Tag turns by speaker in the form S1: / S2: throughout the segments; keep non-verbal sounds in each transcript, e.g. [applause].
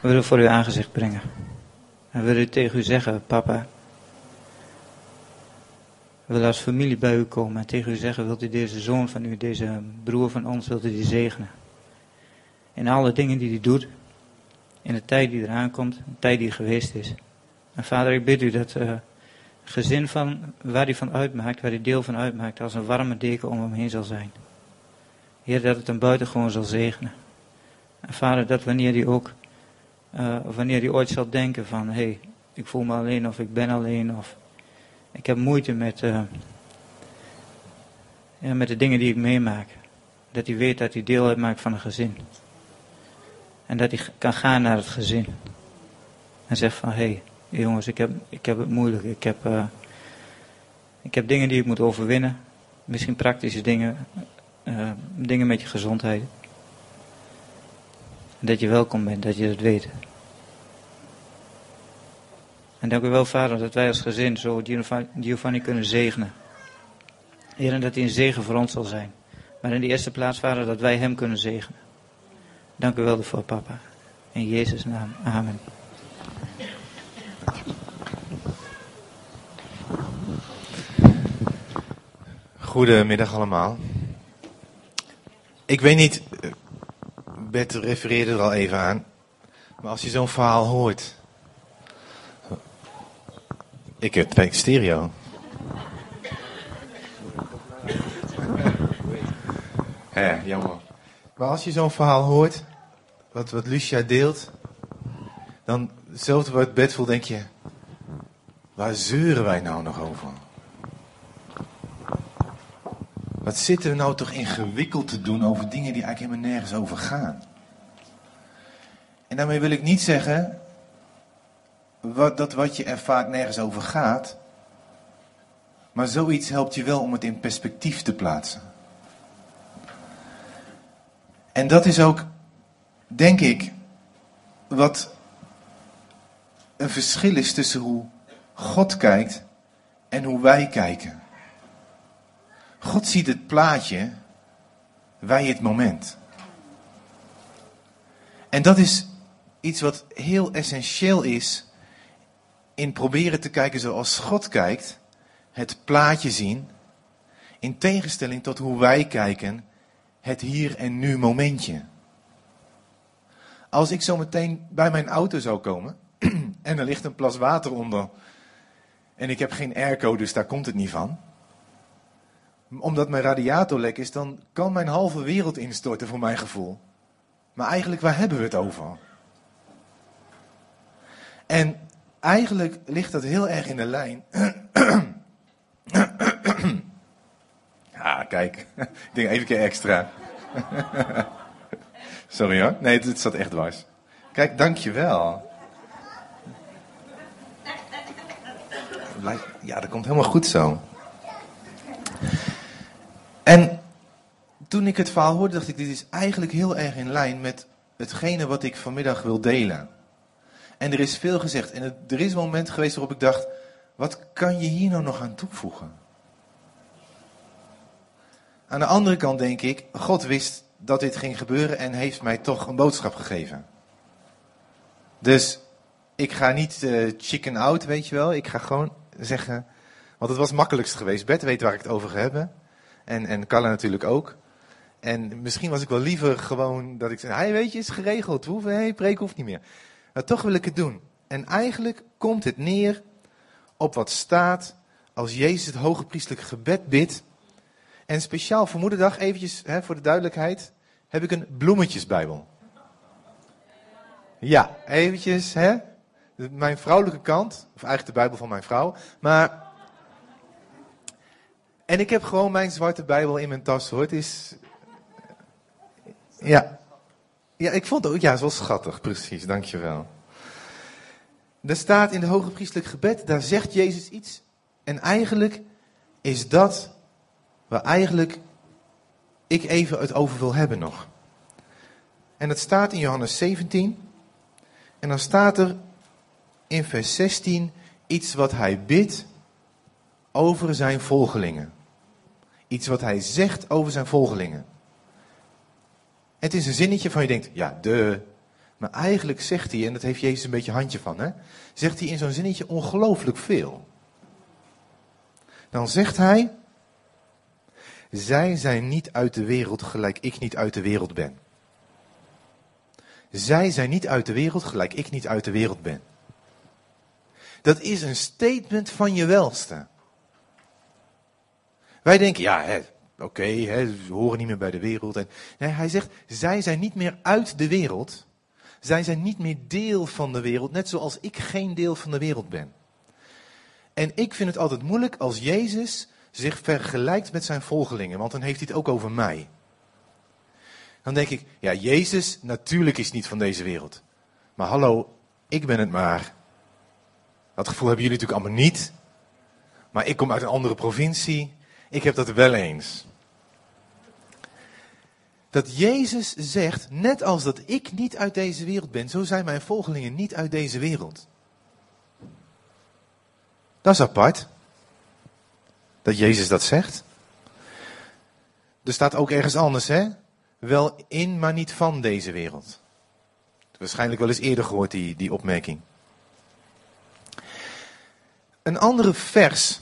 S1: We willen voor uw aangezicht brengen. En we willen tegen u zeggen, papa. We willen als familie bij u komen en tegen u zeggen, wilt u deze zoon van u, deze broer van ons, wilt u die zegenen. In alle dingen die hij doet, in de tijd die eraan komt, de tijd die geweest is. En vader, ik bid u dat uh, gezin van, waar hij van uitmaakt, waar hij deel van uitmaakt, als een warme deken om hem heen zal zijn. Heer, dat het hem buitengewoon zal zegenen. En vader, dat wanneer hij ook, uh, wanneer hij ooit zal denken van, hé, hey, ik voel me alleen of ik ben alleen of ik heb moeite met, uh, ja, met de dingen die ik meemaak. Dat hij weet dat hij deel uitmaakt van een gezin. En dat hij kan gaan naar het gezin. En zegt van, hé, hey, jongens, ik heb, ik heb het moeilijk. Ik heb, uh, ik heb dingen die ik moet overwinnen. Misschien praktische dingen. Dingen met je gezondheid. Dat je welkom bent, dat je dat weet. En dank u wel, Vader, dat wij als gezin zo Giovanni kunnen zegenen. Heer, en dat hij een zegen voor ons zal zijn. Maar in de eerste plaats, Vader, dat wij hem kunnen zegenen. Dank u wel ervoor, papa. In Jezus' naam. Amen.
S2: Goedemiddag allemaal. Ik weet niet, Bert refereerde er al even aan, maar als je zo'n verhaal hoort. Ik heb twee stereo. Ja, jammer. Maar als je zo'n verhaal hoort, wat, wat Lucia deelt, dan hetzelfde wat Bert voelt, denk je, waar zeuren wij nou nog over? Wat zitten we nou toch ingewikkeld te doen over dingen die eigenlijk helemaal nergens over gaan? En daarmee wil ik niet zeggen wat, dat wat je er vaak nergens over gaat, maar zoiets helpt je wel om het in perspectief te plaatsen. En dat is ook, denk ik, wat een verschil is tussen hoe God kijkt en hoe wij kijken. God ziet het plaatje, wij het moment. En dat is iets wat heel essentieel is in proberen te kijken zoals God kijkt, het plaatje zien, in tegenstelling tot hoe wij kijken, het hier en nu momentje. Als ik zo meteen bij mijn auto zou komen [clears throat] en er ligt een plas water onder en ik heb geen airco, dus daar komt het niet van omdat mijn radiator lek is, dan kan mijn halve wereld instorten voor mijn gevoel. Maar eigenlijk, waar hebben we het over? En eigenlijk ligt dat heel erg in de lijn. ja, [clears throat] kijk, ik denk even keer extra. [laughs] Sorry hoor, nee, het zat echt dwars. Kijk, dankjewel. Ja, dat komt helemaal goed zo. En toen ik het verhaal hoorde, dacht ik, dit is eigenlijk heel erg in lijn met hetgene wat ik vanmiddag wil delen. En er is veel gezegd. En er is een moment geweest waarop ik dacht, wat kan je hier nou nog aan toevoegen? Aan de andere kant denk ik, God wist dat dit ging gebeuren en heeft mij toch een boodschap gegeven. Dus ik ga niet uh, chicken out, weet je wel. Ik ga gewoon zeggen, want het was het makkelijkst geweest. Bert weet waar ik het over ga hebben. En, en Carla natuurlijk ook. En misschien was ik wel liever gewoon dat ik zei, hey, weet je, is geregeld. Hoeven, hey, preek hoeft niet meer. Maar toch wil ik het doen. En eigenlijk komt het neer op wat staat als Jezus het hoge priestelijk gebed bidt. En speciaal voor moederdag, eventjes hè, voor de duidelijkheid, heb ik een bloemetjesbijbel. Ja, eventjes, hè. Mijn vrouwelijke kant, of eigenlijk de bijbel van mijn vrouw. Maar en ik heb gewoon mijn zwarte Bijbel in mijn tas hoor. Het is. Ja. Ja, ik vond het ook. Ja, het was schattig, precies. Dankjewel. Er staat in de hoge priestelijk gebed, daar zegt Jezus iets. En eigenlijk is dat waar eigenlijk ik even het over wil hebben nog. En dat staat in Johannes 17. En dan staat er in vers 16 iets wat hij bidt over zijn volgelingen. Iets wat hij zegt over zijn volgelingen. Het is een zinnetje van je denkt, ja, de. Maar eigenlijk zegt hij, en dat heeft Jezus een beetje handje van, hè, zegt hij in zo'n zinnetje ongelooflijk veel. Dan zegt hij, zij zijn niet uit de wereld gelijk ik niet uit de wereld ben. Zij zijn niet uit de wereld gelijk ik niet uit de wereld ben. Dat is een statement van je welste. Wij denken, ja, oké, ze horen niet meer bij de wereld. En, nee, hij zegt, zij zijn niet meer uit de wereld. Zij zijn niet meer deel van de wereld, net zoals ik geen deel van de wereld ben. En ik vind het altijd moeilijk als Jezus zich vergelijkt met zijn volgelingen, want dan heeft hij het ook over mij. Dan denk ik, ja, Jezus natuurlijk is niet van deze wereld. Maar hallo, ik ben het maar. Dat gevoel hebben jullie natuurlijk allemaal niet. Maar ik kom uit een andere provincie. Ik heb dat wel eens. Dat Jezus zegt, net als dat ik niet uit deze wereld ben, zo zijn mijn volgelingen niet uit deze wereld. Dat is apart. Dat Jezus dat zegt. Er staat ook ergens anders, hè? Wel in, maar niet van deze wereld. Waarschijnlijk wel eens eerder gehoord, die, die opmerking. Een andere vers,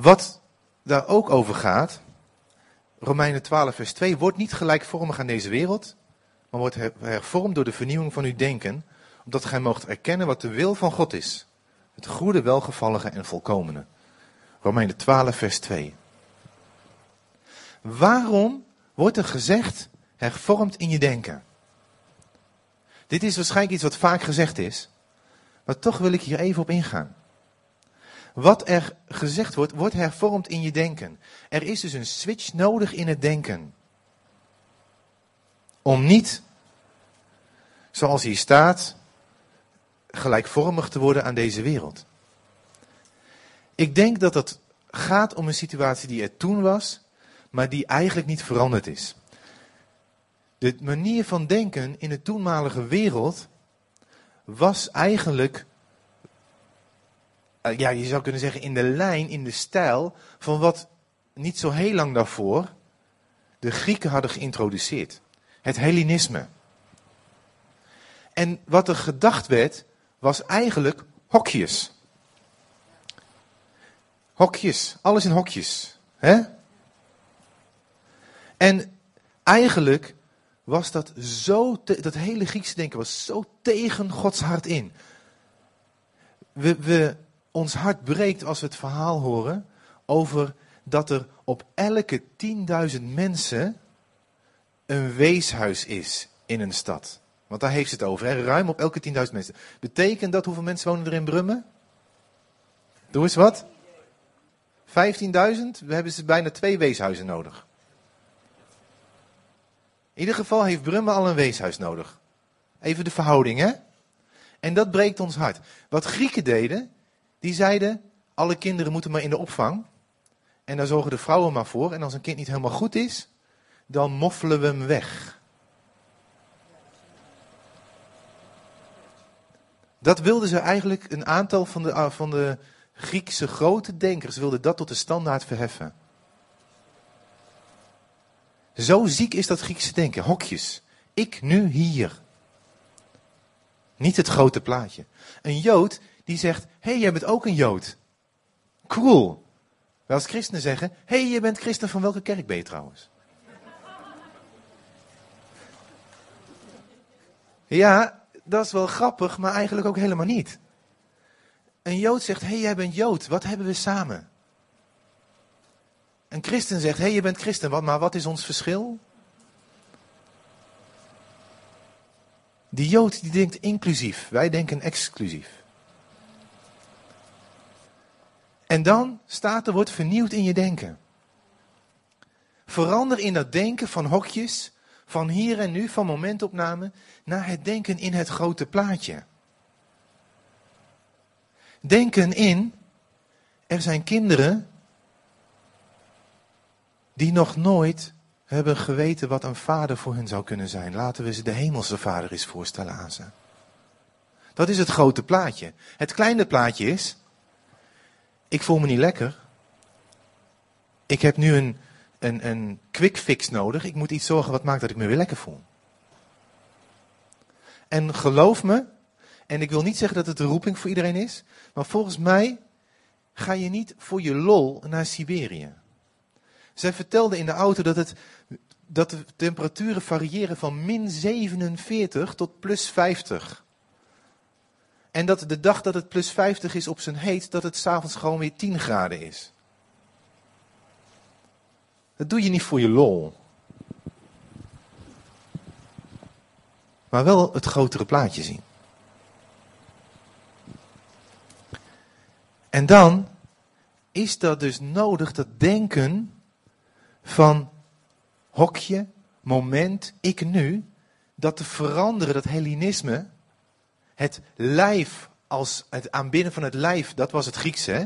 S2: wat daar ook over gaat, Romeinen 12, vers 2, wordt niet gelijkvormig aan deze wereld, maar wordt hervormd door de vernieuwing van uw denken, opdat gij moogt erkennen wat de wil van God is. Het goede, welgevallige en volkomene. Romeinen 12, vers 2. Waarom wordt er gezegd, hervormd in je denken? Dit is waarschijnlijk iets wat vaak gezegd is, maar toch wil ik hier even op ingaan. Wat er gezegd wordt, wordt hervormd in je denken. Er is dus een switch nodig in het denken. Om niet, zoals hier staat, gelijkvormig te worden aan deze wereld. Ik denk dat het gaat om een situatie die er toen was, maar die eigenlijk niet veranderd is. De manier van denken in de toenmalige wereld was eigenlijk, ja, je zou kunnen zeggen, in de lijn, in de stijl van wat niet zo heel lang daarvoor de Grieken hadden geïntroduceerd. Het Hellenisme. En wat er gedacht werd, was eigenlijk hokjes. Hokjes, alles in hokjes. Hè? En eigenlijk was dat zo, dat hele Griekse denken was zo tegen Gods hart in. We, we, ons hart breekt als we het verhaal horen over dat er op elke 10.000 mensen een weeshuis is in een stad. Want daar heeft ze het over, hè? ruim op elke 10.000 mensen. Betekent dat hoeveel mensen wonen er in Brummen? Doe eens wat. 15.000? We hebben ze bijna twee weeshuizen nodig. In ieder geval heeft Brummen al een weeshuis nodig. Even de verhouding, hè? En dat breekt ons hart. Wat Grieken deden, die zeiden, alle kinderen moeten maar in de opvang. En daar zorgen de vrouwen maar voor. En als een kind niet helemaal goed is, dan moffelen we hem weg. Dat wilden ze eigenlijk, een aantal van de, ah, van de Griekse grote denkers wilden dat tot de standaard verheffen. Zo ziek is dat Griekse denken. Hokjes. Ik nu hier. Niet het grote plaatje. Een Jood die zegt: hey, jij bent ook een Jood. Cool. Wij als christenen zeggen: hey, je bent christen van welke kerk ben je trouwens? Ja, dat is wel grappig, maar eigenlijk ook helemaal niet. Een Jood zegt: hey, jij bent Jood. Wat hebben we samen? Een christen zegt, hey, je bent christen, maar wat is ons verschil? Die Jood die denkt inclusief, wij denken exclusief. En dan staat er, wordt vernieuwd in je denken. Verander in dat denken van hokjes, van hier en nu, van momentopname, naar het denken in het grote plaatje. Denken in, er zijn kinderen die nog nooit hebben geweten wat een vader voor hen zou kunnen zijn. Laten we ze de hemelse vader eens voorstellen aan ze. Dat is het grote plaatje. Het kleine plaatje is, ik voel me niet lekker. Ik heb nu een, een, een quick fix nodig. Ik moet iets zorgen wat maakt dat ik me weer lekker voel. En geloof me, en ik wil niet zeggen dat het de roeping voor iedereen is, maar volgens mij ga je niet voor je lol naar Siberië. Zij vertelde in de auto dat, het, dat de temperaturen variëren van min 47 tot plus 50. En dat de dag dat het plus 50 is op zijn heet, dat het s'avonds gewoon weer 10 graden is. Dat doe je niet voor je lol. Maar wel het grotere plaatje zien. En dan is dat dus nodig, dat denken van hokje, moment, ik nu, dat te veranderen, dat Hellenisme, het lijf als het aanbidden van het lijf, dat was het Griekse. Hè?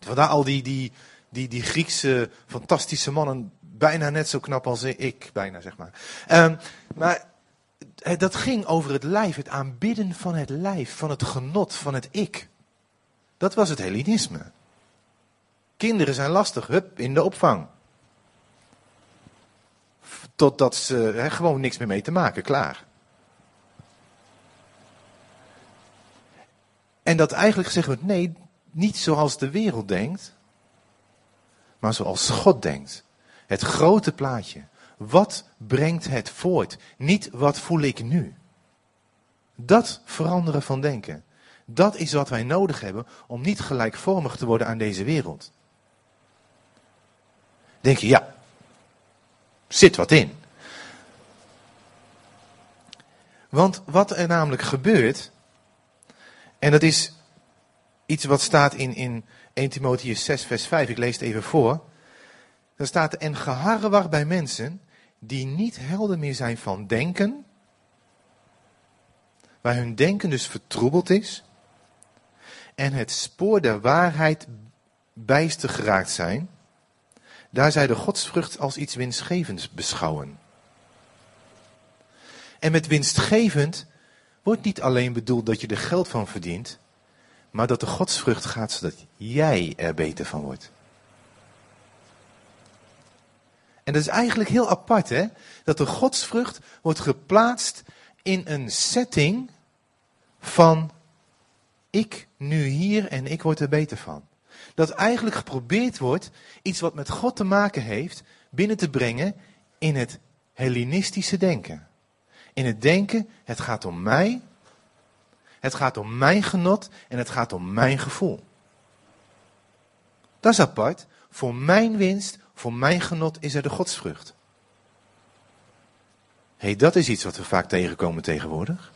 S2: Vandaar al die, die, die, die Griekse fantastische mannen, bijna net zo knap als ik, bijna zeg maar. Um, maar dat ging over het lijf, het aanbidden van het lijf, van het genot, van het ik. Dat was het Hellenisme. Kinderen zijn lastig, hup, in de opvang. Totdat ze gewoon niks meer mee te maken, klaar. En dat eigenlijk zeggen we, nee, niet zoals de wereld denkt, maar zoals God denkt. Het grote plaatje. Wat brengt het voort? Niet wat voel ik nu. Dat veranderen van denken. Dat is wat wij nodig hebben om niet gelijkvormig te worden aan deze wereld. Denk je, ja, zit wat in. Want wat er namelijk gebeurt, en dat is iets wat staat in, in 1 Timotheus 6, vers 5, ik lees het even voor. Dan staat en geharrewar bij mensen die niet helder meer zijn van denken, waar hun denken dus vertroebeld is, en het spoor der waarheid bijster geraakt zijn, daar zij de godsvrucht als iets winstgevends beschouwen. En met winstgevend wordt niet alleen bedoeld dat je er geld van verdient, maar dat de godsvrucht gaat zodat jij er beter van wordt. En dat is eigenlijk heel apart, hè? Dat de godsvrucht wordt geplaatst in een setting van ik nu hier en ik word er beter van. Dat eigenlijk geprobeerd wordt iets wat met God te maken heeft binnen te brengen in het Hellenistische denken. In het denken, het gaat om mij, het gaat om mijn genot en het gaat om mijn gevoel. Dat is apart. Voor mijn winst, voor mijn genot is er de godsvrucht. Hé, hey, dat is iets wat we vaak tegenkomen tegenwoordig.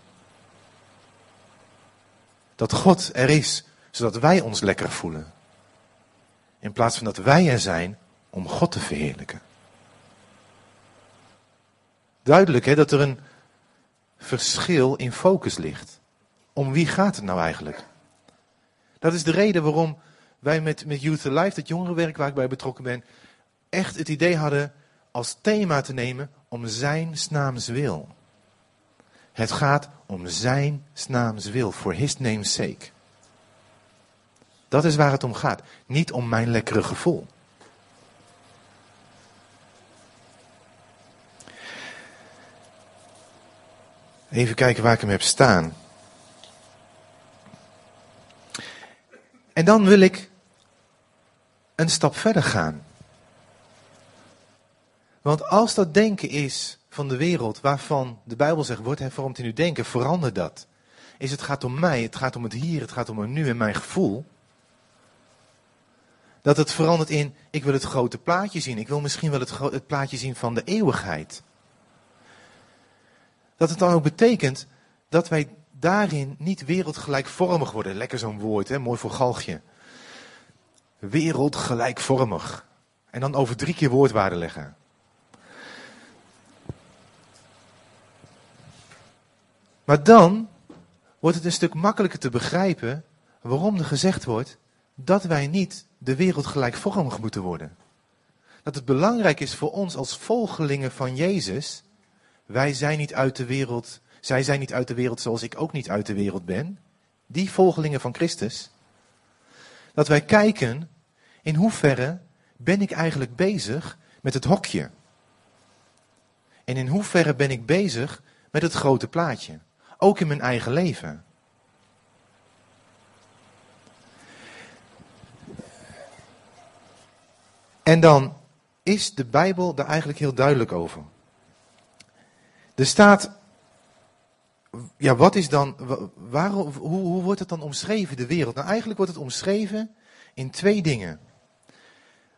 S2: Dat God er is, zodat wij ons lekker voelen. In plaats van dat wij er zijn om God te verheerlijken. Duidelijk hè, dat er een verschil in focus ligt. Om wie gaat het nou eigenlijk? Dat is de reden waarom wij met, met Youth Alive, dat jongerenwerk waar ik bij betrokken ben, echt het idee hadden als thema te nemen om zijn naams wil. Het gaat om zijn naams wil, for his name's sake. Dat is waar het om gaat, niet om mijn lekkere gevoel. Even kijken waar ik hem heb staan. En dan wil ik een stap verder gaan. Want als dat denken is van de wereld waarvan de Bijbel zegt, wordt hervormd in uw denken, verander dat. Is het gaat om mij, het gaat om het hier, het gaat om het nu en mijn gevoel. Dat het verandert in, ik wil het grote plaatje zien. Ik wil misschien wel het, het plaatje zien van de eeuwigheid. Dat het dan ook betekent dat wij daarin niet wereldgelijkvormig worden. Lekker zo'n woord, hè? mooi voor galgje. Wereldgelijkvormig. En dan over drie keer woordwaarde leggen. Maar dan wordt het een stuk makkelijker te begrijpen waarom er gezegd wordt dat wij niet de wereld gelijkvormig moeten worden. Dat het belangrijk is voor ons als volgelingen van Jezus, wij zijn niet uit de wereld, zij zijn niet uit de wereld zoals ik ook niet uit de wereld ben, die volgelingen van Christus, dat wij kijken in hoeverre ben ik eigenlijk bezig met het hokje. En in hoeverre ben ik bezig met het grote plaatje. Ook in mijn eigen leven. En dan is de Bijbel daar eigenlijk heel duidelijk over. Er staat, ja, wat is dan, waarom, hoe, hoe wordt het dan omschreven, de wereld? Nou, eigenlijk wordt het omschreven in twee dingen.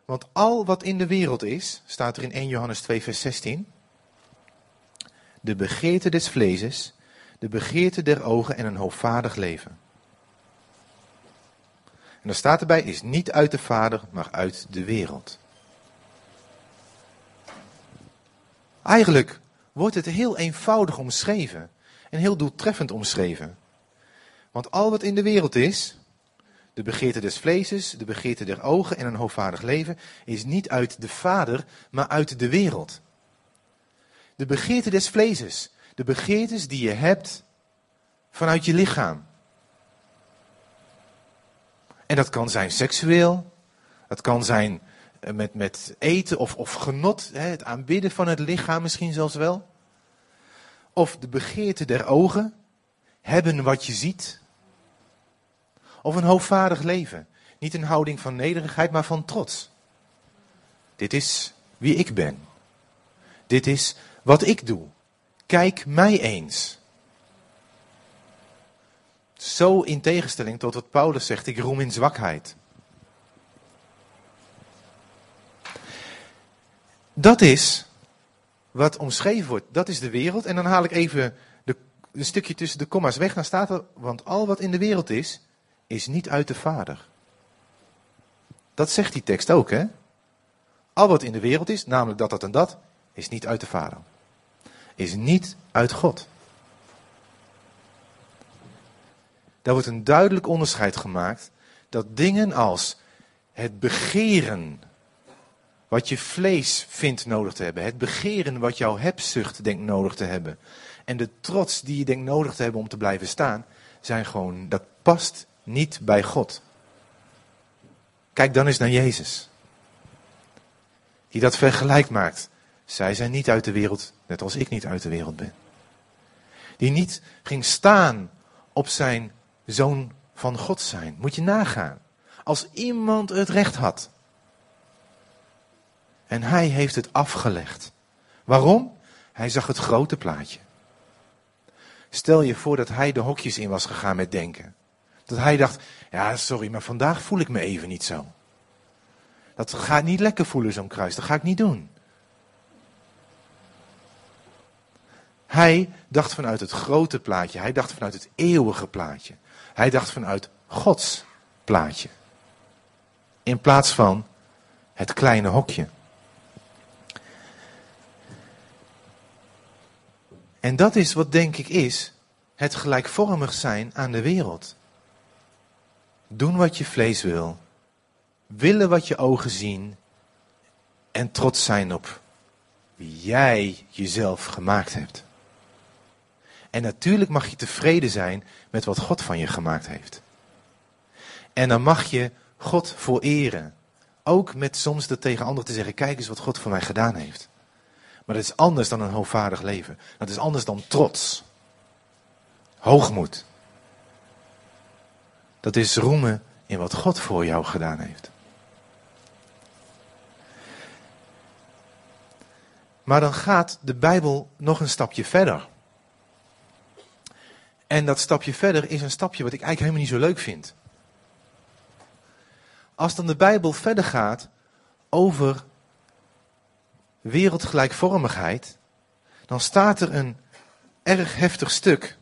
S2: Want al wat in de wereld is, staat er in 1 Johannes 2, vers 16. De begeerte des vleeses, de begeerte der ogen en een hoogvaardig leven. En dan staat erbij, is niet uit de Vader, maar uit de wereld. Eigenlijk wordt het heel eenvoudig omschreven en heel doeltreffend omschreven. Want al wat in de wereld is, de begeerte des vleeses, de begeerte der ogen en een hoogvaardig leven, is niet uit de Vader, maar uit de wereld. De begeerte des vleeses, de begeertes die je hebt vanuit je lichaam. En dat kan zijn seksueel, dat kan zijn met, met eten of, of genot, hè, het aanbidden van het lichaam misschien zelfs wel. Of de begeerte der ogen, hebben wat je ziet. Of een hoogvaardig leven. Niet een houding van nederigheid, maar van trots. Dit is wie ik ben. Dit is wat ik doe. Kijk mij eens. Zo in tegenstelling tot wat Paulus zegt, ik roem in zwakheid. Dat is wat omschreven wordt. Dat is de wereld. En dan haal ik even de, een stukje tussen de komma's weg. Dan staat er, want al wat in de wereld is, is niet uit de Vader. Dat zegt die tekst ook, hè? Al wat in de wereld is, namelijk dat, dat en dat, is niet uit de Vader. Is niet uit God. Daar wordt een duidelijk onderscheid gemaakt dat dingen als het begeren wat je vlees vindt nodig te hebben. Het begeren wat jouw hebzucht denkt nodig te hebben. En de trots die je denkt nodig te hebben om te blijven staan, zijn gewoon, dat past niet bij God. Kijk dan eens naar Jezus. Die dat vergelijk maakt. Zij zijn niet uit de wereld, net als ik niet uit de wereld ben. Die niet ging staan op zijn zoon van God zijn. Moet je nagaan. Als iemand het recht had en hij heeft het afgelegd. Waarom? Hij zag het grote plaatje. Stel je voor dat hij de hokjes in was gegaan met denken. Dat hij dacht, ja sorry, maar vandaag voel ik me even niet zo. Dat gaat niet lekker voelen, zo'n kruis. Dat ga ik niet doen. Hij dacht vanuit het grote plaatje. Hij dacht vanuit het eeuwige plaatje. Hij dacht vanuit Gods plaatje. In plaats van het kleine hokje. En dat is wat denk ik is het gelijkvormig zijn aan de wereld. Doen wat je vlees wil, willen wat je ogen zien en trots zijn op wie jij jezelf gemaakt hebt. En natuurlijk mag je tevreden zijn met wat God van je gemaakt heeft. En dan mag je God vooreren. Ook met soms er tegen anderen te zeggen, kijk eens wat God voor mij gedaan heeft. Maar dat is anders dan een hoogvaardig leven. Dat is anders dan trots. Hoogmoed. Dat is roemen in wat God voor jou gedaan heeft. Maar dan gaat de Bijbel nog een stapje verder. En dat stapje verder is een stapje wat ik eigenlijk helemaal niet zo leuk vind. Als dan de Bijbel verder gaat over wereldgelijkvormigheid, dan staat er een erg heftig stuk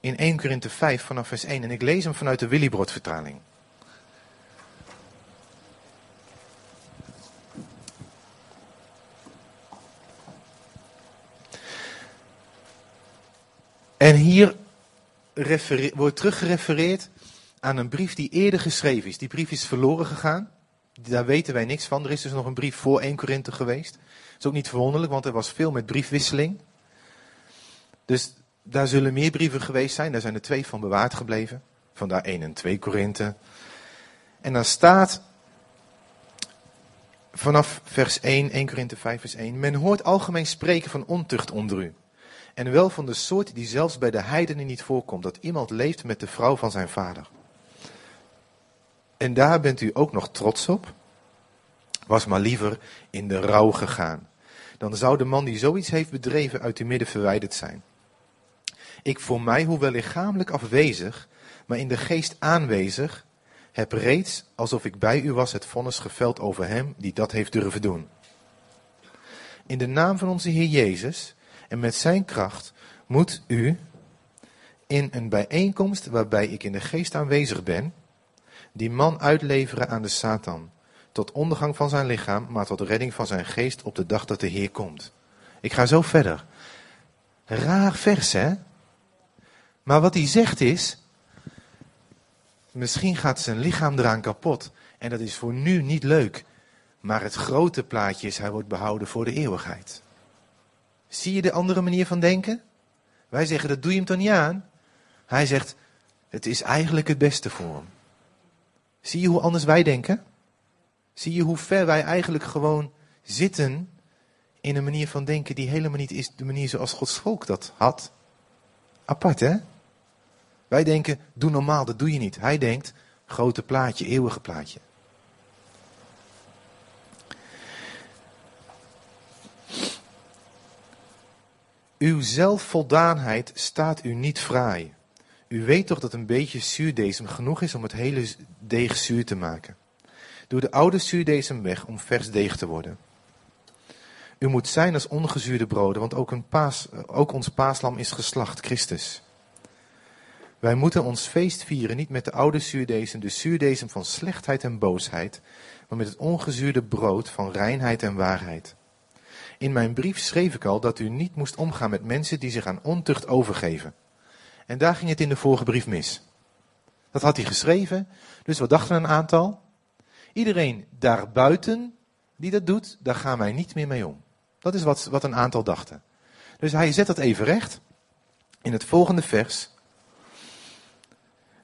S2: in 1 Korinthe 5 vanaf vers 1. En ik lees hem vanuit de Willibrod vertaling. En hier wordt teruggerefereerd aan een brief die eerder geschreven is. Die brief is verloren gegaan. Daar weten wij niks van. Er is dus nog een brief voor 1 Korinthe geweest is ook niet verwonderlijk, want er was veel met briefwisseling. Dus daar zullen meer brieven geweest zijn. Daar zijn er twee van bewaard gebleven. Vandaar 1 en 2 Korinthe. En dan staat vanaf vers 1, 1 Korinthe 5 vers 1. Men hoort algemeen spreken van ontucht onder u. En wel van de soort die zelfs bij de heidenen niet voorkomt, dat iemand leeft met de vrouw van zijn vader. En daar bent u ook nog trots op? Was maar liever in de rouw gegaan. Dan zou de man die zoiets heeft bedreven uit uw midden verwijderd zijn. Ik voor mij, hoewel lichamelijk afwezig, maar in de geest aanwezig, heb reeds, alsof ik bij u was, het vonnis geveld over hem die dat heeft durven doen. In de naam van onze Heer Jezus en met zijn kracht moet u in een bijeenkomst waarbij ik in de geest aanwezig ben, die man uitleveren aan de Satan, tot ondergang van zijn lichaam, maar tot redding van zijn geest op de dag dat de Heer komt. Ik ga zo verder. Raar vers, hè? Maar wat hij zegt is, misschien gaat zijn lichaam eraan kapot. En dat is voor nu niet leuk. Maar het grote plaatje is, hij wordt behouden voor de eeuwigheid. Zie je de andere manier van denken? Wij zeggen, dat doe je hem toch niet aan? Hij zegt, het is eigenlijk het beste voor hem. Zie je hoe anders wij denken? Zie je hoe ver wij eigenlijk gewoon zitten in een manier van denken die helemaal niet is de manier zoals Gods volk dat had? Apart, hè? Wij denken, doe normaal, dat doe je niet. Hij denkt, grote plaatje, eeuwige plaatje. Uw zelfvoldaanheid staat u niet fraai. U weet toch dat een beetje zuurdesem genoeg is om het hele deeg zuur te maken. Doe de oude zuurdesem weg om vers deeg te worden. U moet zijn als ongezuurde broden, want ook, een ook ons paaslam is geslacht, Christus. Wij moeten ons feest vieren niet met de oude zuurdesem, de zuurdesem van slechtheid en boosheid, maar met het ongezuurde brood van reinheid en waarheid. In mijn brief schreef ik al dat u niet moest omgaan met mensen die zich aan ontucht overgeven. En daar ging het in de vorige brief mis. Dat had hij geschreven, dus wat dachten een aantal? Iedereen daarbuiten die dat doet, daar gaan wij niet meer mee om. Dat is wat, wat een aantal dachten. Dus hij zet dat even recht. In het volgende vers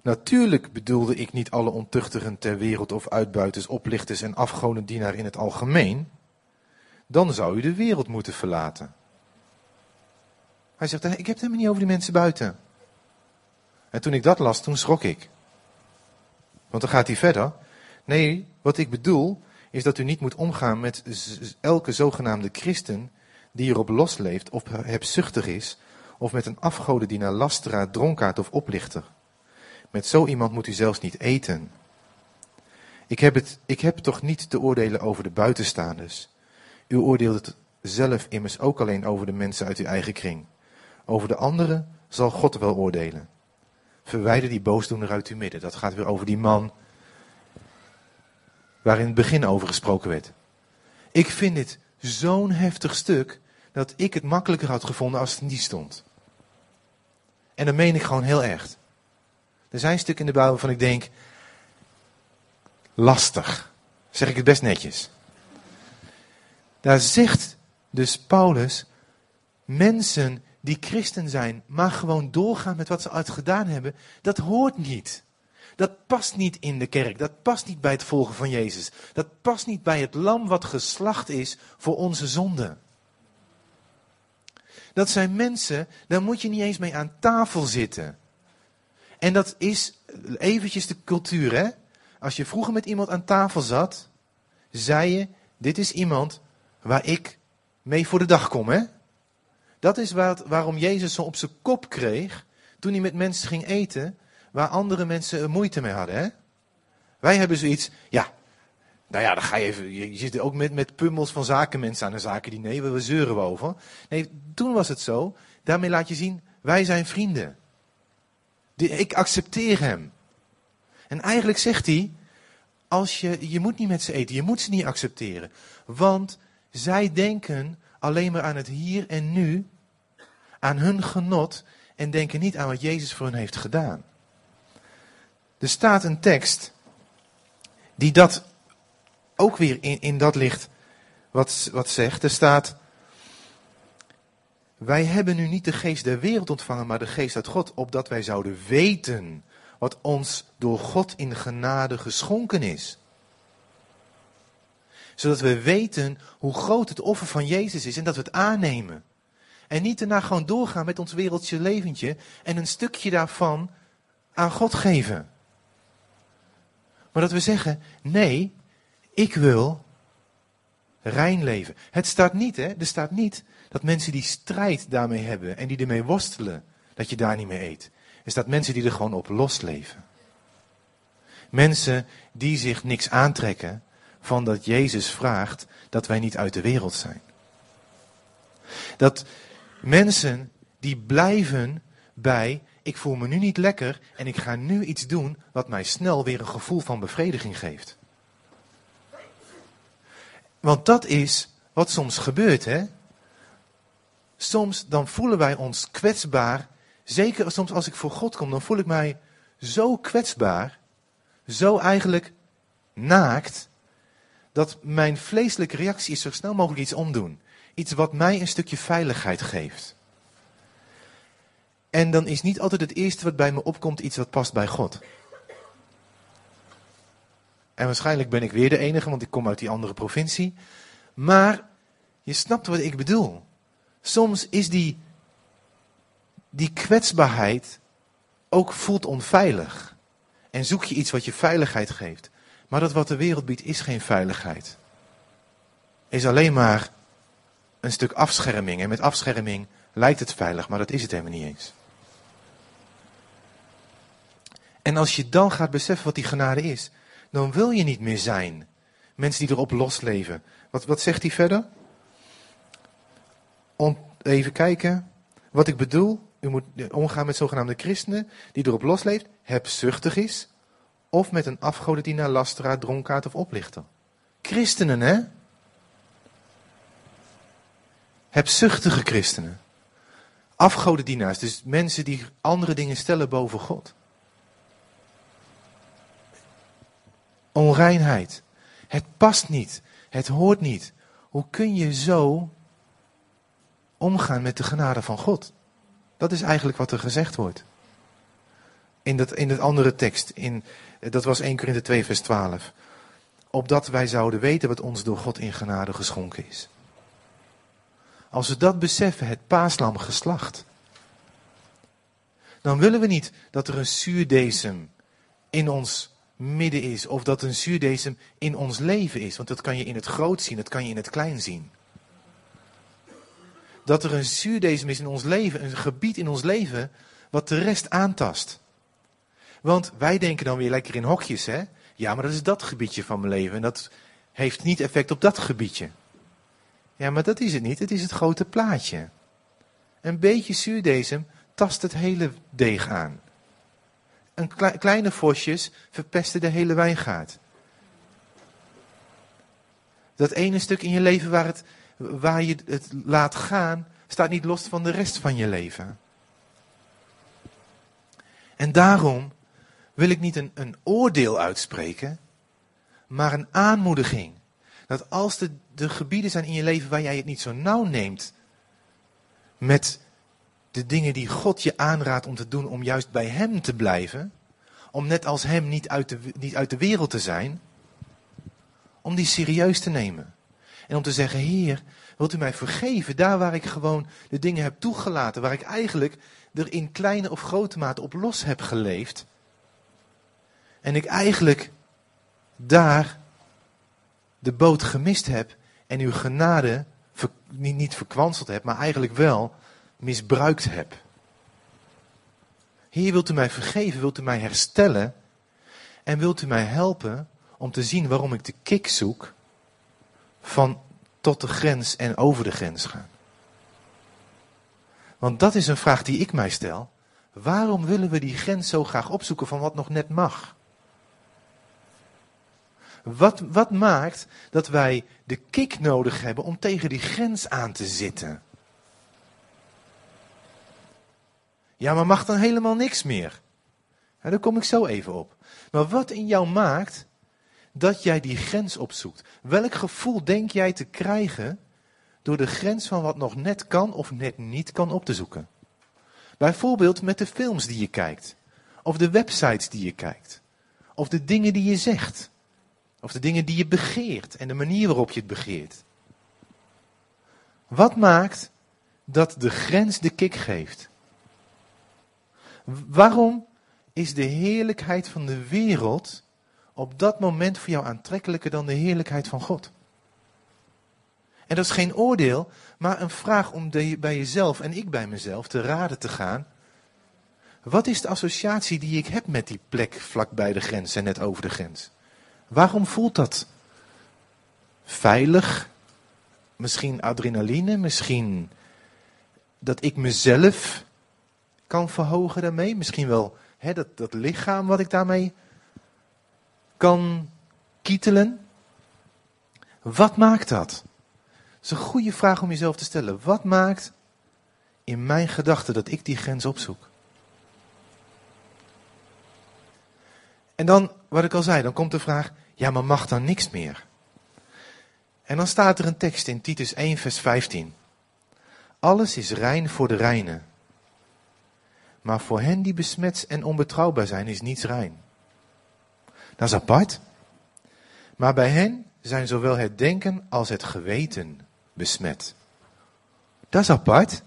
S2: Natuurlijk bedoelde ik niet alle ontuchtigen ter wereld of uitbuiters, oplichters en afgodendienaar in het algemeen. Dan zou u de wereld moeten verlaten. Hij zegt, ik heb het helemaal niet over die mensen buiten. En toen ik dat las, toen schrok ik. Want dan gaat hij verder. Nee, wat ik bedoel is dat u niet moet omgaan met elke zogenaamde christen die erop losleeft of hebzuchtig is, of met een afgodendienaar, lasteraar, dronkaard of oplichter. Met zo iemand moet u zelfs niet eten. Ik heb, het, ik heb toch niet te oordelen over de buitenstaanders. U oordeelt het zelf immers ook alleen over de mensen uit uw eigen kring. Over de anderen zal God wel oordelen. Verwijder die boosdoener uit uw midden. Dat gaat weer over die man waar in het begin over gesproken werd. Ik vind dit zo'n heftig stuk dat ik het makkelijker had gevonden als het niet stond. En dat meen ik gewoon heel echt. Er zijn stukken in de Bijbel waarvan ik denk, lastig. Zeg ik het best netjes. Daar zegt dus Paulus, mensen die christen zijn, maar gewoon doorgaan met wat ze uit gedaan hebben, dat hoort niet. Dat past niet in de kerk. Dat past niet bij het volgen van Jezus. Dat past niet bij het lam wat geslacht is voor onze zonde. Dat zijn mensen, daar moet je niet eens mee aan tafel zitten. En dat is eventjes de cultuur, hè? Als je vroeger met iemand aan tafel zat, zei je, dit is iemand waar ik mee voor de dag kom, hè? Dat is waar, waarom Jezus zo op zijn kop kreeg toen hij met mensen ging eten, waar andere mensen moeite mee hadden, hè? Wij hebben zoiets, ja, nou ja, dan ga je even, je, zit ook met, met pummels van zakenmensen aan de zaken die nee, we zeuren over. Nee, toen was het zo, daarmee laat je zien, wij zijn vrienden. Ik accepteer hem. En eigenlijk zegt hij, als je, je moet niet met ze eten, je moet ze niet accepteren. Want zij denken alleen maar aan het hier en nu, aan hun genot en denken niet aan wat Jezus voor hen heeft gedaan. Er staat een tekst die dat ook weer in, in dat licht wat, wat zegt. Er staat, wij hebben nu niet de geest der wereld ontvangen, maar de geest uit God, opdat wij zouden weten wat ons door God in genade geschonken is. Zodat we weten hoe groot het offer van Jezus is en dat we het aannemen. En niet daarna gewoon doorgaan met ons wereldje leventje en een stukje daarvan aan God geven. Maar dat we zeggen, nee, ik wil rein leven. Het staat niet, hè, er staat niet dat mensen die strijd daarmee hebben en die ermee worstelen, dat je daar niet mee eet. Er staat mensen die er gewoon op losleven. Mensen die zich niks aantrekken van dat Jezus vraagt dat wij niet uit de wereld zijn. Dat mensen die blijven bij, ik voel me nu niet lekker en ik ga nu iets doen wat mij snel weer een gevoel van bevrediging geeft. Want dat is wat soms gebeurt, hè? Soms dan voelen wij ons kwetsbaar. Zeker soms als ik voor God kom, dan voel ik mij zo kwetsbaar. Zo eigenlijk naakt. Dat mijn vleeselijke reactie is zo snel mogelijk iets omdoen. Iets wat mij een stukje veiligheid geeft. En dan is niet altijd het eerste wat bij me opkomt iets wat past bij God. En waarschijnlijk ben ik weer de enige, want ik kom uit die andere provincie. Maar je snapt wat ik bedoel. Soms is die, die kwetsbaarheid ook voelt onveilig. En zoek je iets wat je veiligheid geeft. Maar dat wat de wereld biedt is geen veiligheid. Is alleen maar een stuk afscherming. En met afscherming lijkt het veilig, maar dat is het helemaal niet eens. En als je dan gaat beseffen wat die genade is, dan wil je niet meer zijn. Mensen die erop losleven. Wat, wat zegt hij verder? Om, even kijken. Wat ik bedoel, u moet omgaan met zogenaamde christenen die erop losleeft, hebzuchtig is, of met een afgodendienaar, lasteraar, dronkaard of oplichter. Christenen, hè? Hebzuchtige christenen. Afgodendienaars, dus mensen die andere dingen stellen boven God. Onreinheid. Het past niet. Het hoort niet. Hoe kun je zo omgaan met de genade van God? Dat is eigenlijk wat er gezegd wordt. In dat, in het andere tekst, in, dat was 1 Korinthe 2 vers 12. Opdat wij zouden weten wat ons door God in genade geschonken is. Als we dat beseffen, het paaslam geslacht. Dan willen we niet dat er een zuurdesem in ons midden is. Of dat een zuurdesem in ons leven is. Want dat kan je in het groot zien, dat kan je in het klein zien. Dat er een zuurdesem is in ons leven, een gebied in ons leven, wat de rest aantast. Want wij denken dan weer lekker in hokjes, hè? Ja, maar dat is dat gebiedje van mijn leven en dat heeft niet effect op dat gebiedje. Ja, maar dat is het niet, het is het grote plaatje. Een beetje zuurdesem tast het hele deeg aan een kleine vosjes verpesten de hele wijngaard. Dat ene stuk in je leven waar, het, waar je het laat gaan, staat niet los van de rest van je leven. En daarom wil ik niet een, een oordeel uitspreken, maar een aanmoediging. Dat als er de gebieden zijn in je leven waar jij het niet zo nauw neemt met de dingen die God je aanraadt om te doen, om juist bij Hem te blijven, om net als Hem niet uit de, niet uit de wereld te zijn, om die serieus te nemen. En om te zeggen, Heer, wilt u mij vergeven daar waar ik gewoon de dingen heb toegelaten, waar ik eigenlijk er in kleine of grote mate op los heb geleefd. En ik eigenlijk daar de boot gemist heb en uw genade niet, niet verkwanseld heb, maar eigenlijk wel misbruikt heb. Heer, wilt u mij vergeven, wilt u mij herstellen en wilt u mij helpen om te zien waarom ik de kick zoek van tot de grens en over de grens gaan. Want dat is een vraag die ik mij stel. Waarom willen we die grens zo graag opzoeken van wat nog net mag? Wat, wat maakt dat wij de kick nodig hebben om tegen die grens aan te zitten? Ja, maar mag dan helemaal niks meer? Daar kom ik zo even op. Maar wat in jou maakt dat jij die grens opzoekt? Welk gevoel denk jij te krijgen door de grens van wat nog net kan of net niet kan op te zoeken? Bijvoorbeeld met de films die je kijkt, of de websites die je kijkt, of de dingen die je zegt, of de dingen die je begeert en de manier waarop je het begeert. Wat maakt dat de grens de kick geeft? Waarom is de heerlijkheid van de wereld op dat moment voor jou aantrekkelijker dan de heerlijkheid van God? En dat is geen oordeel, maar een vraag om bij jezelf en ik bij mezelf te raden te gaan. Wat is de associatie die ik heb met die plek vlak bij de grens en net over de grens? Waarom voelt dat? Veilig? Misschien adrenaline? Misschien dat ik mezelf kan verhogen daarmee? Misschien wel hè, dat, dat lichaam wat ik daarmee kan kietelen? Wat maakt dat? Dat is een goede vraag om jezelf te stellen. Wat maakt in mijn gedachten dat ik die grens opzoek? En dan, wat ik al zei, dan komt de vraag, ja, maar mag dan niks meer? En dan staat er een tekst in Titus 1, vers 15. Alles is rein voor de reine. Maar voor hen die besmet en onbetrouwbaar zijn, is niets rein. Dat is apart. Maar bij hen zijn zowel het denken als het geweten besmet. Dat is apart.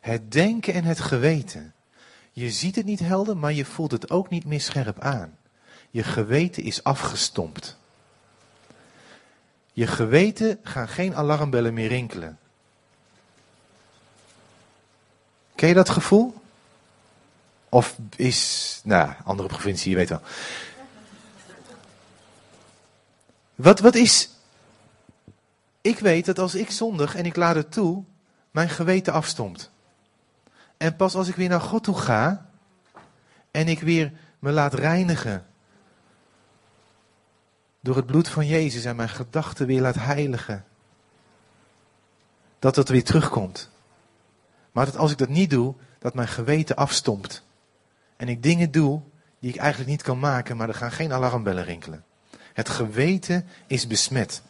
S2: Het denken en het geweten. Je ziet het niet helder, maar je voelt het ook niet meer scherp aan. Je geweten is afgestompt. Je geweten gaan geen alarmbellen meer rinkelen. Ken je dat gevoel? Of is, nou, andere provincie, je weet wel. Wat, wat is. Ik weet dat als ik zondig en ik laat het toe, mijn geweten afstomt. En pas als ik weer naar God toe ga en ik weer me laat reinigen door het bloed van Jezus en mijn gedachten weer laat heiligen, dat het weer terugkomt. Maar dat als ik dat niet doe, dat mijn geweten afstompt. En ik dingen doe die ik eigenlijk niet kan maken, maar er gaan geen alarmbellen rinkelen. Het geweten is besmet.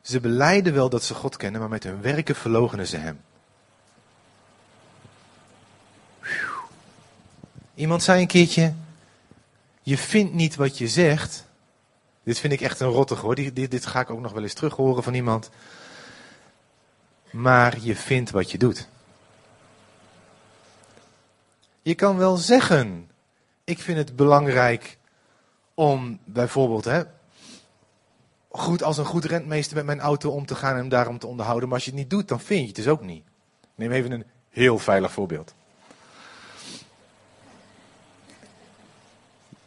S2: Ze beleiden wel dat ze God kennen, maar met hun werken verlogenen ze Hem. Iemand zei een keertje: Je vindt niet wat je zegt. Dit vind ik echt een rottig hoor. Dit, dit, dit ga ik ook nog wel eens terug horen van iemand. Maar je vindt wat je doet. Je kan wel zeggen: Ik vind het belangrijk om bijvoorbeeld hè, goed als een goed rentmeester met mijn auto om te gaan en hem daarom te onderhouden. Maar als je het niet doet, dan vind je het dus ook niet. neem even een heel veilig voorbeeld.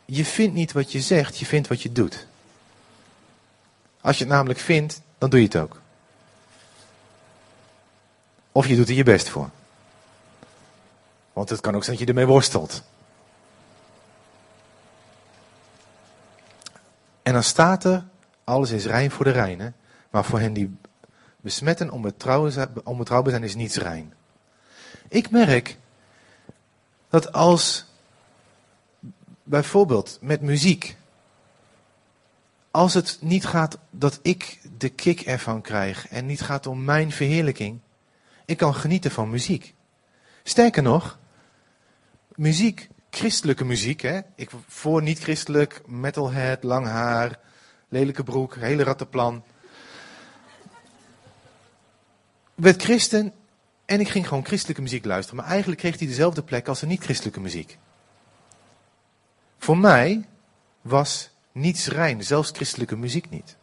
S2: Je vindt niet wat je zegt, je vindt wat je doet. Als je het namelijk vindt, dan doe je het ook. Of je doet er je best voor. Want het kan ook zijn dat je ermee worstelt. En dan staat er, alles is rein voor de reine, maar voor hen die besmetten onbetrouwbaar zijn is niets rein. Ik merk dat als bijvoorbeeld met muziek, als het niet gaat dat ik de kick ervan krijg en niet gaat om mijn verheerlijking, ik kan genieten van muziek. Sterker nog, muziek christelijke muziek. Hè? Ik, voor niet-christelijk, metalhead, lang haar, lelijke broek, hele rattenplan. Werd christen en ik ging gewoon christelijke muziek luisteren. Maar eigenlijk kreeg hij dezelfde plek als de niet-christelijke muziek. Voor mij was niets rein, zelfs christelijke muziek niet.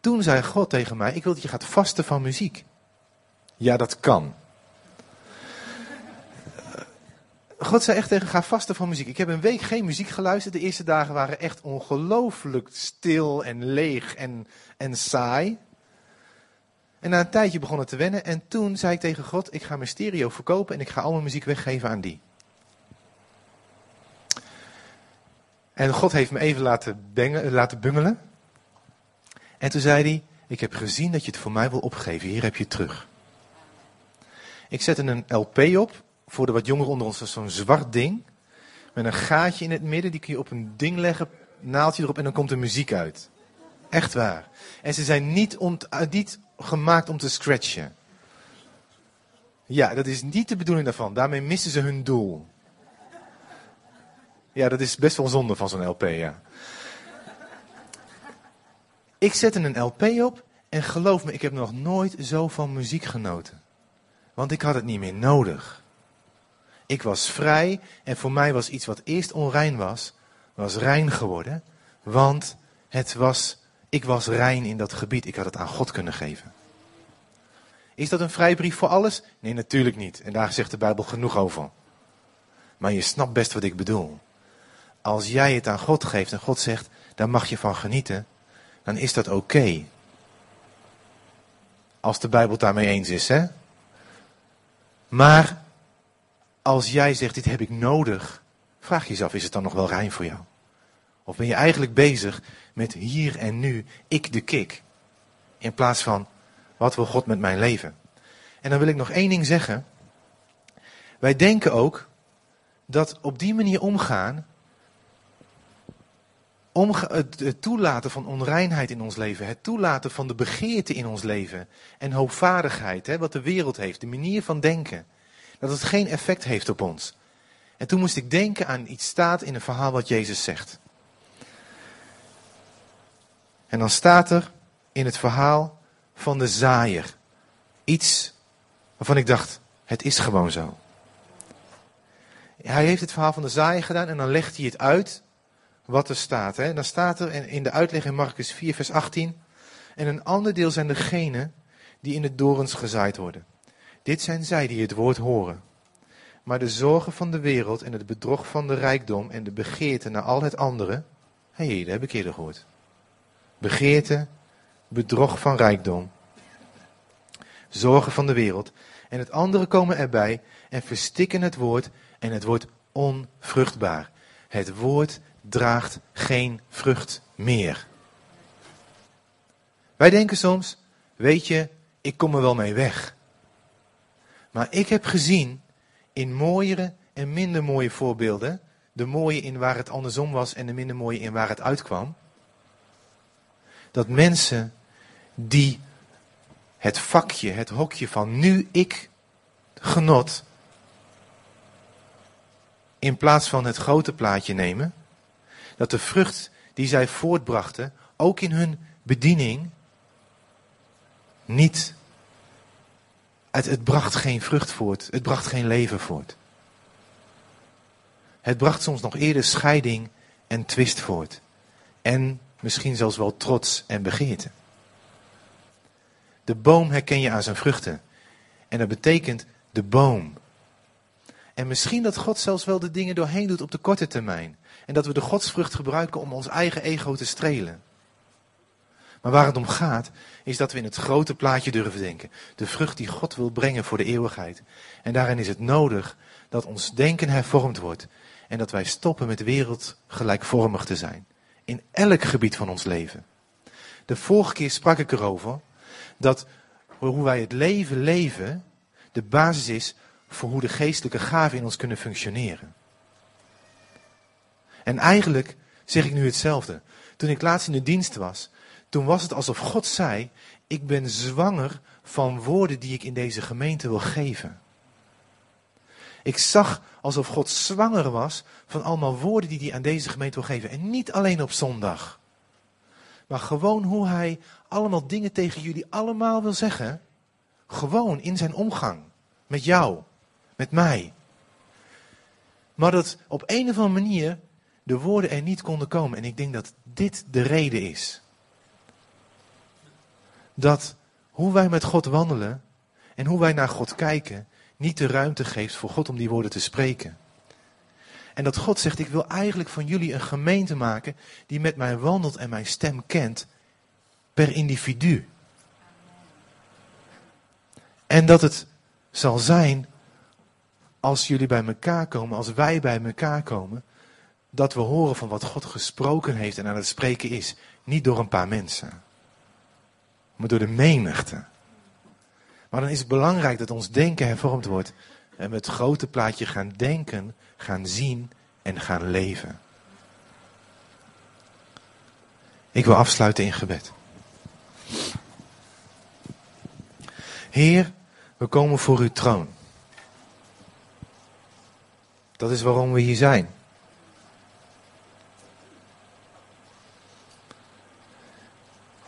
S2: Toen zei God tegen mij, ik wil dat je gaat vasten van muziek. Ja, dat kan. God zei echt tegen, ga vasten van muziek. Ik heb een week geen muziek geluisterd. De eerste dagen waren echt ongelooflijk stil en leeg en, en saai. En na een tijdje begon het te wennen. En toen zei ik tegen God, ik ga mijn stereo verkopen en ik ga al mijn muziek weggeven aan die. En God heeft me even laten, laten bungelen. En toen zei hij, ik heb gezien dat je het voor mij wil opgeven. Hier heb je het terug. Ik zette een LP op voor de wat jongeren onder ons, zo'n zwart ding. Met een gaatje in het midden, die kun je op een ding leggen, naaldje erop en dan komt er muziek uit. Echt waar. En ze zijn niet, eh, niet gemaakt om te scratchen. Ja, dat is niet de bedoeling daarvan. Daarmee missen ze hun doel. Ja, dat is best wel zonde van zo'n LP, ja. Ik zette een LP op en geloof me, ik heb nog nooit zo van muziek genoten. Want ik had het niet meer nodig. Ik was vrij en voor mij was iets wat eerst onrein was, was rein geworden. Want het was, ik was rein in dat gebied. Ik had het aan God kunnen geven. Is dat een vrijbrief voor alles? Nee, natuurlijk niet. En daar zegt de Bijbel genoeg over. Maar je snapt best wat ik bedoel. Als jij het aan God geeft en God zegt, daar mag je van genieten, dan is dat oké. Als de Bijbel daarmee eens is, hè? Maar als jij zegt, dit heb ik nodig, vraag jezelf, is het dan nog wel rein voor jou? Of ben je eigenlijk bezig met hier en nu, ik de kik, in plaats van, wat wil God met mijn leven? En dan wil ik nog één ding zeggen. Wij denken ook dat op die manier omgaan, het, toelaten van onreinheid in ons leven, het toelaten van de begeerte in ons leven en hoopvaardigheid, hè, wat de wereld heeft, de manier van denken, dat het geen effect heeft op ons. En toen moest ik denken aan iets staat in een verhaal wat Jezus zegt. En dan staat er in het verhaal van de zaaier iets waarvan ik dacht, het is gewoon zo. Hij heeft het verhaal van de zaaier gedaan en dan legt hij het uit wat er staat. Hè. Dan staat er in de uitleg in Marcus 4, vers 18. En een ander deel zijn degenen die in de dorens gezaaid worden. Dit zijn zij die het woord horen. Maar de zorgen van de wereld en het bedrog van de rijkdom en de begeerte naar al het andere. Hé, hey, dat heb ik eerder gehoord. Begeerte, bedrog van rijkdom. Zorgen van de wereld. En het andere komen erbij en verstikken het woord en het wordt onvruchtbaar. Het woord draagt geen vrucht meer. Wij denken soms, weet je, ik kom er wel mee weg. Maar ik heb gezien in mooiere en minder mooie voorbeelden, de mooie in waar het andersom was en de minder mooie in waar het uitkwam, dat mensen die het vakje, het hokje van nu ik genot, in plaats van het grote plaatje nemen, dat de vrucht die zij voortbrachten, ook in hun bediening, niet. Het, het bracht geen vrucht voort, het bracht geen leven voort. Het bracht soms nog eerder scheiding en twist voort. En misschien zelfs wel trots en begeerte. De boom herken je aan zijn vruchten. En dat betekent de boom. En misschien dat God zelfs wel de dingen doorheen doet op de korte termijn. En dat we de godsvrucht gebruiken om ons eigen ego te strelen. Maar waar het om gaat, is dat we in het grote plaatje durven denken. De vrucht die God wil brengen voor de eeuwigheid. En daarin is het nodig dat ons denken hervormd wordt. En dat wij stoppen met wereldgelijkvormig te zijn. In elk gebied van ons leven. De vorige keer sprak ik erover dat hoe wij het leven leven, de basis is voor hoe de geestelijke gaven in ons kunnen functioneren. En eigenlijk zeg ik nu hetzelfde. Toen ik laatst in de dienst was, toen was het alsof God zei: Ik ben zwanger van woorden die ik in deze gemeente wil geven. Ik zag alsof God zwanger was van allemaal woorden die hij aan deze gemeente wil geven. En niet alleen op zondag. Maar gewoon hoe hij allemaal dingen tegen jullie allemaal wil zeggen. Gewoon in zijn omgang. Met jou. Met mij. Maar dat op een of andere manier de woorden er niet konden komen. En ik denk dat dit de reden is. Dat hoe wij met God wandelen en hoe wij naar God kijken, niet de ruimte geeft voor God om die woorden te spreken. En dat God zegt, ik wil eigenlijk van jullie een gemeente maken die met mij wandelt en mijn stem kent per individu. En dat het zal zijn als jullie bij elkaar komen, als wij bij elkaar komen, dat we horen van wat God gesproken heeft en aan het spreken is. Niet door een paar mensen, maar door de menigte. Maar dan is het belangrijk dat ons denken hervormd wordt en we het grote plaatje gaan denken, gaan zien en gaan leven. Ik wil afsluiten in gebed. Heer, we komen voor uw troon. Dat is waarom we hier zijn.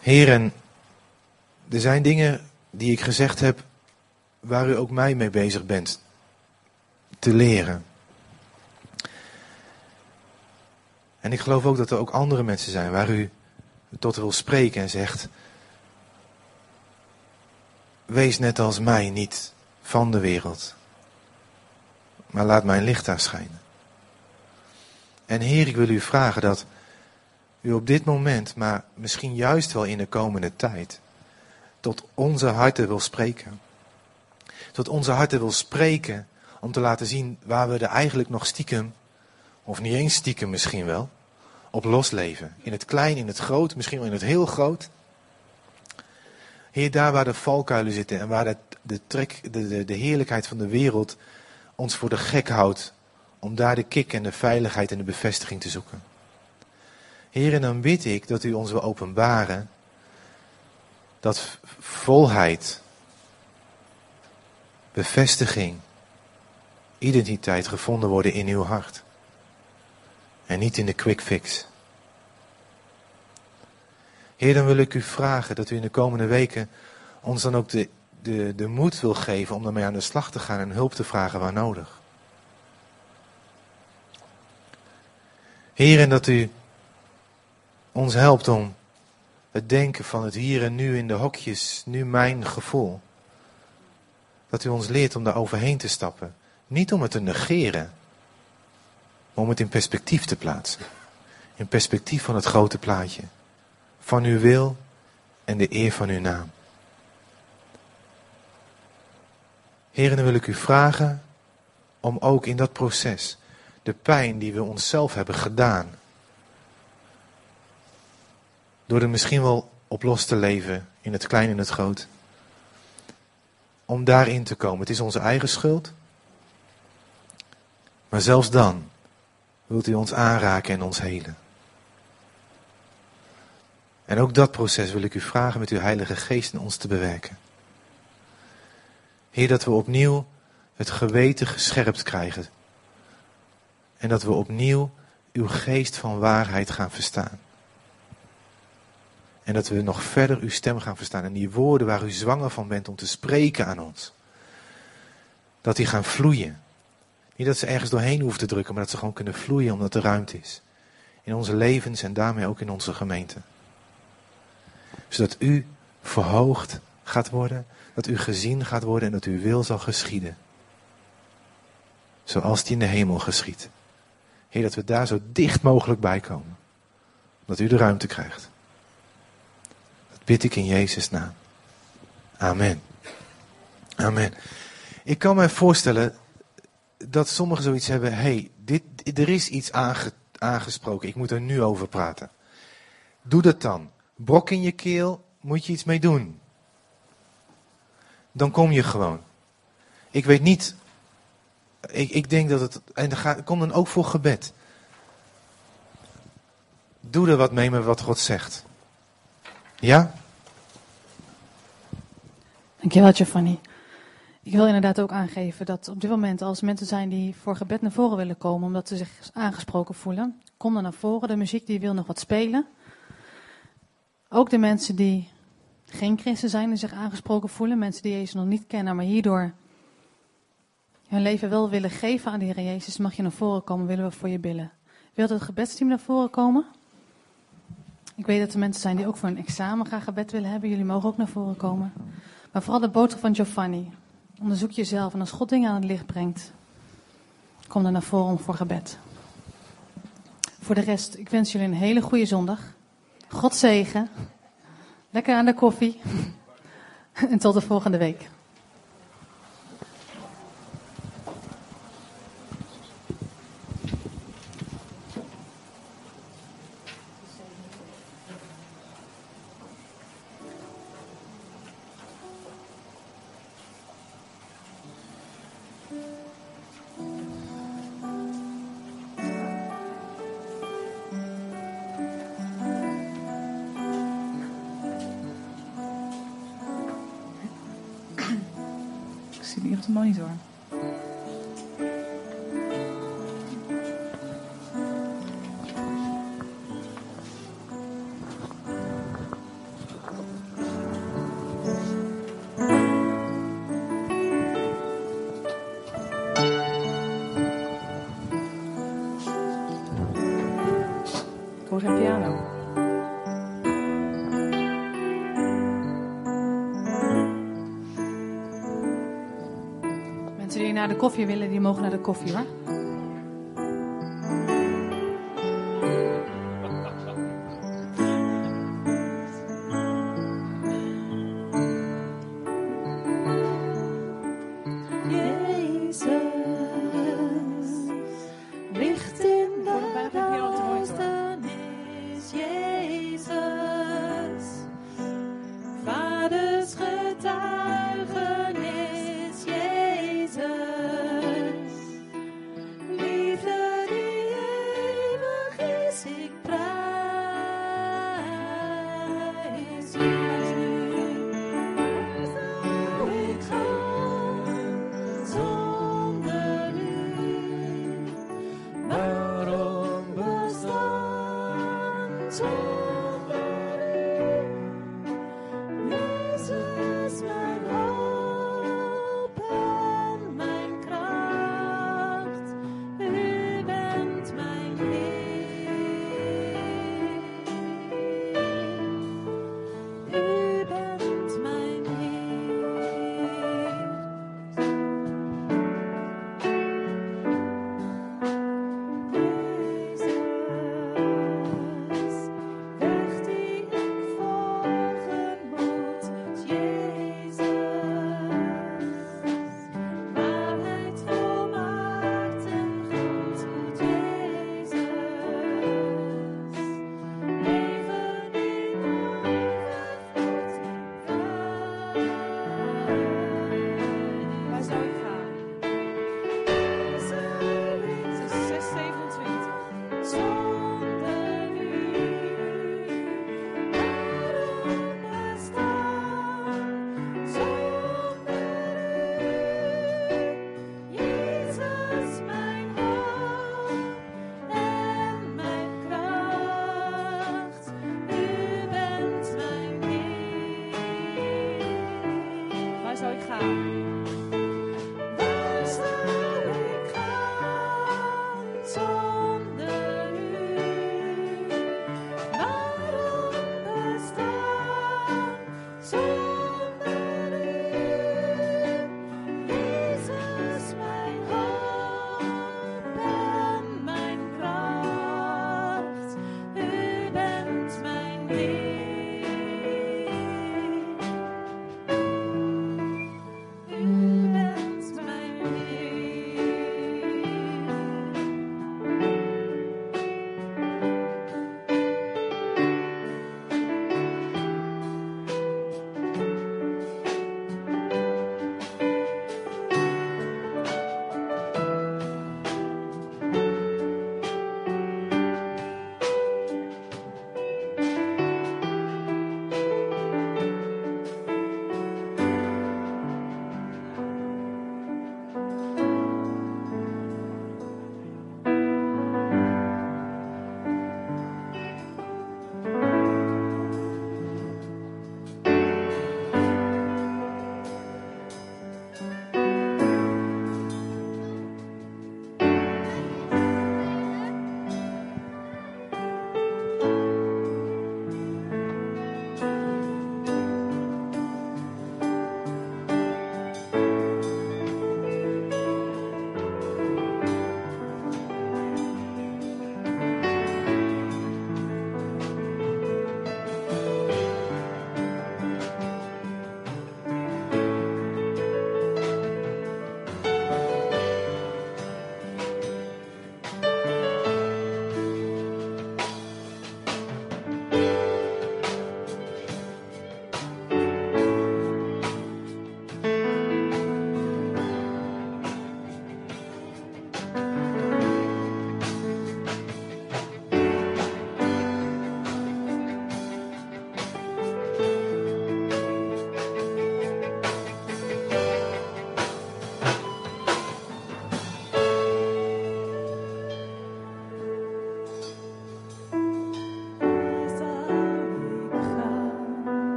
S2: Heer, en er zijn dingen die ik gezegd heb waar u ook mij mee bezig bent te leren. En ik geloof ook dat er ook andere mensen zijn waar u tot wil spreken en zegt: Wees net als mij niet van de wereld, maar laat mijn licht daar schijnen. En Heer, ik wil u vragen dat u op dit moment, maar misschien juist wel in de komende tijd, tot onze harten wil spreken. Tot onze harten wil spreken om te laten zien waar we er eigenlijk nog stiekem, of niet eens stiekem misschien wel, op losleven. In het klein, in het groot, misschien wel in het heel groot. Heer, daar waar de valkuilen zitten en waar de, de, trek, de, de, de heerlijkheid van de wereld ons voor de gek houdt, om daar de kick en de veiligheid en de bevestiging te zoeken. Heer, en dan bid ik dat u ons wil openbaren dat volheid, bevestiging, identiteit gevonden worden in uw hart. En niet in de quick fix. Heer, dan wil ik u vragen dat u in de komende weken ons dan ook de, de, de moed wil geven om daarmee aan de slag te gaan en hulp te vragen waar nodig. Heer, en dat u ons helpt om het denken van het hier en nu in de hokjes, nu mijn gevoel. Dat u ons leert om daar overheen te stappen. Niet om het te negeren, maar om het in perspectief te plaatsen. In perspectief van het grote plaatje. Van uw wil en de eer van uw naam. Heren, dan wil ik u vragen om ook in dat proces de pijn die we onszelf hebben gedaan, door er misschien wel op los te leven, in het klein en het groot. Om daarin te komen. Het is onze eigen schuld. Maar zelfs dan wilt u ons aanraken en ons helen. En ook dat proces wil ik u vragen met uw Heilige Geest in ons te bewerken. Heer, dat we opnieuw het geweten gescherpt krijgen. En dat we opnieuw uw geest van waarheid gaan verstaan. En dat we nog verder uw stem gaan verstaan. En die woorden waar u zwanger van bent om te spreken aan ons. Dat die gaan vloeien. Niet dat ze ergens doorheen hoeven te drukken, maar dat ze gewoon kunnen vloeien omdat er ruimte is. In onze levens en daarmee ook in onze gemeente. Zodat u verhoogd gaat worden, dat u gezien gaat worden en dat uw wil zal geschieden. Zoals die in de hemel geschiet. Heer, dat we daar zo dicht mogelijk bij komen. Dat u de ruimte krijgt bid ik in Jezus' naam. Amen. Amen. Ik kan me voorstellen dat sommigen zoiets hebben. hey, dit, er is iets aangesproken. Ik moet er nu over praten. Doe dat dan. Brok in je keel, moet je iets mee doen. Dan kom je gewoon. Ik weet niet. Ik, ik denk dat het. En kom dan ook voor gebed. Doe er wat mee met wat God zegt. Ja?
S3: Dankjewel, Giovanni. Ik wil inderdaad ook aangeven dat op dit moment, als mensen zijn die voor gebed naar voren willen komen, omdat ze zich aangesproken voelen, kom dan naar voren. De muziek die wil nog wat spelen. Ook de mensen die geen christen zijn en zich aangesproken voelen, mensen die Jezus nog niet kennen, maar hierdoor hun leven wel willen geven aan de Heer Jezus, mag je naar voren komen, willen we voor je bidden. Wilt het gebedsteam naar voren komen? Ik weet dat er mensen zijn die ook voor een examen graag gebed willen hebben. Jullie mogen ook naar voren komen. Maar vooral de boodschap van Giovanni. Onderzoek jezelf en als God dingen aan het licht brengt, kom dan naar voren voor gebed. Voor de rest, ik wens jullie een hele goede zondag. God zegen. Lekker aan de koffie. [laughs] En tot de volgende week. De koffie willen, die mogen naar de koffie hoor.